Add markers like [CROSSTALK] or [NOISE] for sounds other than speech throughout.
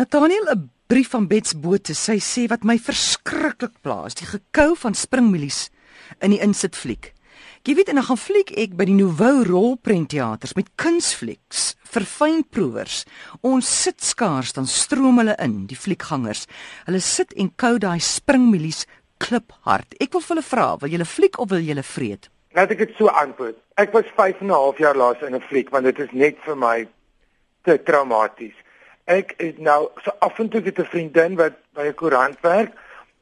Nathaniel 'n brief van Bets Botha. Sy sê wat my verskriklik pla is die gekou van springmielies in die insitfliek. Jy weet en dan gaan fliek ek by die Nouveau rolprentteaters met kunsflieks vir fynproevers. Ons sit skaars dan stroom hulle in, die fliekgangers. Hulle sit en kou daai springmielies kliphard. Ek wil vir hulle vra, wil julle fliek of wil julle vreet? Laat ek dit so antwoord. Ek was 5 en 'n half jaar laas in 'n fliek want dit is net vir my te traumaties. Ek het nou so af en toe met 'n vriendin wat by 'n koerant werk,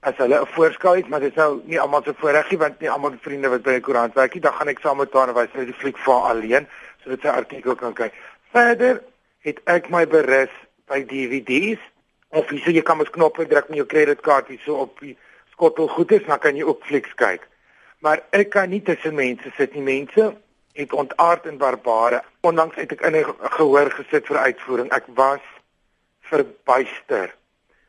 as hulle 'n voorskou het, maar dit is nou nie almal se voorreggie want nie almal vriende wat by 'n koerant werk nie, dan gaan ek saam met haar en wys net die fliek vir alleen sodat sy artikel kan kyk. Verder het ek my berus by DVD's of sê jy kan mos knoppe druk met jou kredietkaart hier so op die skottel goed is, dan kan jy ook flieks kyk. Maar ek kan nie tussen mense sit nie. Mense het ontaard en barbare. Ondanks het ek in 'n gehoor gesit vir uitvoering. Ek was verbuister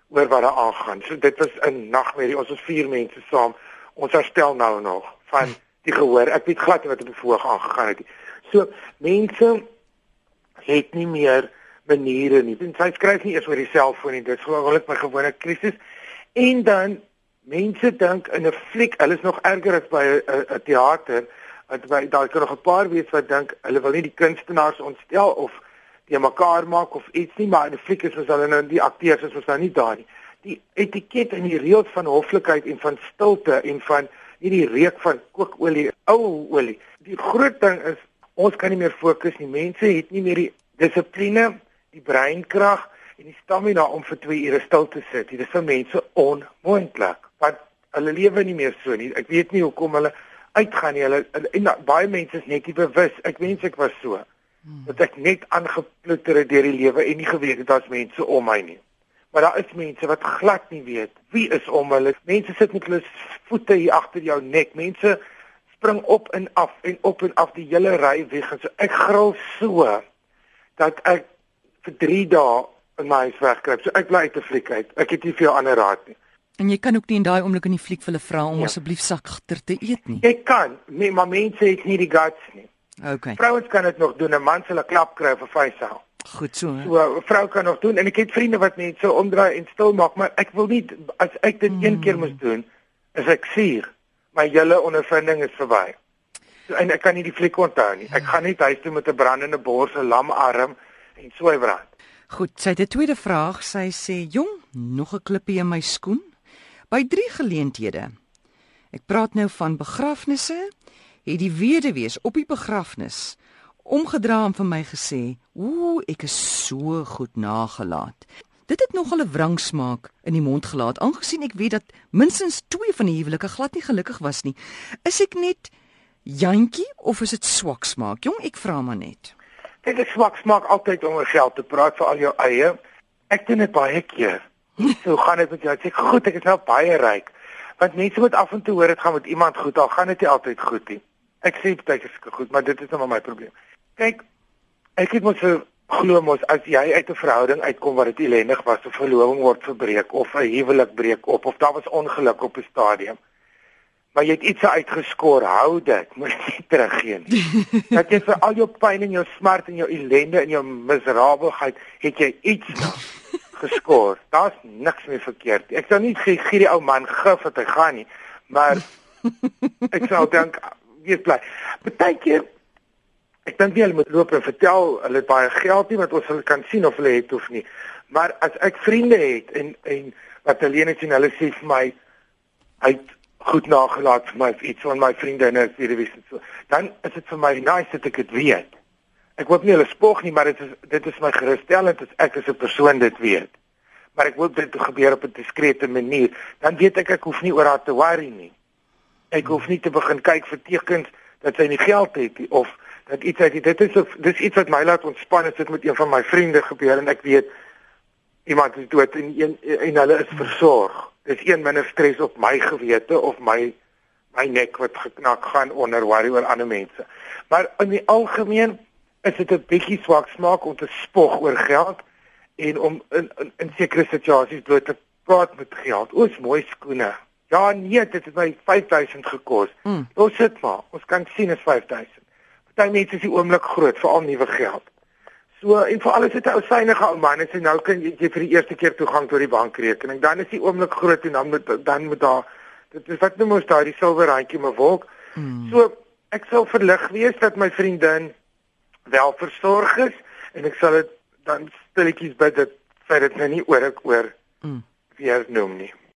oor wat daar aangaan. So dit was 'n nagmerrie. Ons was vier mense saam. Ons herstel nou nog van die gehoor. Ek weet glad nie wat op die voorg aangegaan het nie. So mense het nie meer maniere nie. En sy skryf nie eers oor die selfoon nie. Dit is gewoonlik my gewone krisis. En dan mense dink in 'n fliek, hulle is nog erger as by 'n teater. Want by daar kan nog 'n paar wees wat dink hulle wil nie die kunstenaars ontstel of die mekaar maak of iets nie, maar in 'n fliek is ons hulle nou die akteurs is ons nou nie daar nie. Die etiket en die reëls van hoflikheid en van stilte en van hierdie reuk van kookolie, ou olie. Die groot ding is ons kan nie meer fokus nie. Mense het nie meer die dissipline, die breinkrag en die stamina om vir 2 ure stil te sit. Dit is vir mense onmoontlik. Want hulle lewe nie meer so nie. Ek weet nie hoekom hulle uitgaan nie. Hulle en, en baie mense is net nie bewus. Ek wens ek was so. Hmm. Dat ek net aangeploeter het deur die lewe en nie geweet het daar's mense om my nie. Maar daar is mense wat glad nie weet wie is om hulle. Mense sit met hulle voete hier agter jou nek. Mense spring op en af en op en af die hele ry weg en so ek gril so dat ek vir 3 dae in my huis wegkruip. So ek bly uit te fliek uit. Ek het nie veel ander raad nie. En jy kan ook nie in daai oomblik in die fliek vir hulle vra om ja. asseblief sakter te eet nie. Ek kan, nee, maar mense het nie die guts nie. Okay. Vrouens kan dit nog doen. 'n Man sal 'n klap kry vir vyfsaal. Goed so. Hè? So 'n vrou kan nog doen en ek het vriende wat net so omdraai en stil maak, maar ek wil nie as ek dit mm. een keer moet doen, is ek suur. My hele ondervinding is verby. So, en ek kan nie die fliek onthou nie. Ek ja. gaan net huis toe met 'n brandende bors, 'n lam arm en so brand. Goed, sy het 'n tweede vraag. Sy sê: "Jong, nog 'n klippie in my skoen." By drie geleenthede. Ek praat nou van begrafnisse. Het die weduwees op die begrafnis omgedra en vir my gesê: "Ooh, ek is so goed nagelaat." Dit het nogal 'n wrangsmaak in die mond gelaat, aangesien ek weet dat minstens 2 van die huwelike glad nie gelukkig was nie. Is ek net jantjie of is dit swak smaak? Jong, ek vra maar net. Dit is swak smaak altyd om oor geld te praat vir al jou eie. Ek doen dit baie keer. [LAUGHS] So gaan dit met jou. Ek sê goed, ek is nou baie ryk. Want mense moet af en toe hoor dit gaan met iemand goed, al gaan dit nie altyd goed nie. Ek sê dit is goed, maar dit is nou my probleem. Kyk, ek het mos glo mos as jy uit 'n verhouding uitkom waar dit ellendig was, 'n verloving word verbreek of 'n huwelik breek op of daar was ongeluk op 'n stadium maar jy het iets uitgeskor, hou dit, moet [LAUGHS] nie teruggee [LAUGHS] nie. Dat jy vir al jou pyn en jou smart en jou ellende en jou miserabelheid het jy iets geskor. [LAUGHS] Daar's niks meer verkeerd. Ek sou nie gee die ou man gif dat hy gaan nie, maar ek sou dink wees bly. Partykeer ek dink jy moet loop en vertel hulle het baie geld nie wat ons hulle kan sien of hulle het of nie. Maar as ek vriende het en en wat alleen is en hulle sê vir my uit goed nagelaat vir my iets van my vriendinne is hierdie wys so. Dan is dit vir my nice dat ek dit weet. Ek hoop nie hulle spog nie, maar dit is dit is my gerusstellend as ek as 'n persoon dit weet. Maar ek hoop dit gebeur op 'n diskrete manier. Dan weet ek ek hoef nie oor haar te worry nie. Ek hoef nie te begin kyk vir tekens dat sy nie geld het of dat iets uit dit is of dis iets wat my laat ontspan as dit met een van my vriende gebeur en ek weet iemand is dood en een en hulle is versorg dis een minder stres op my gewete of my my nek wat geknak gaan onder worry oor ander mense. Maar in die algemeen is dit 'n bietjie swak smaak om te spog oor geld en om in in, in sekere situasies bloot te praat met geld. Oos mooi skoene. Ja nee, dit het my 5000 gekos. Mm. Ons sit maar. Ons kan sien is 5000. Party mense is die oomblik groot vir al nuwe geld. So en vir alles het 'n ou synige ou man en sê nou kan jy, jy vir die eerste keer toegang tot die bankrekening. Dan is die oomblik groot en dan moet dan moet daar dit is wat noem ons daai silwer randjie me wolk. Hmm. So ek sal verlig wees dat my vriendin wel versorg is en ek sal dit dan stilletjies bid dat sy dit nou nie oor ek oor mm. weer noem nie.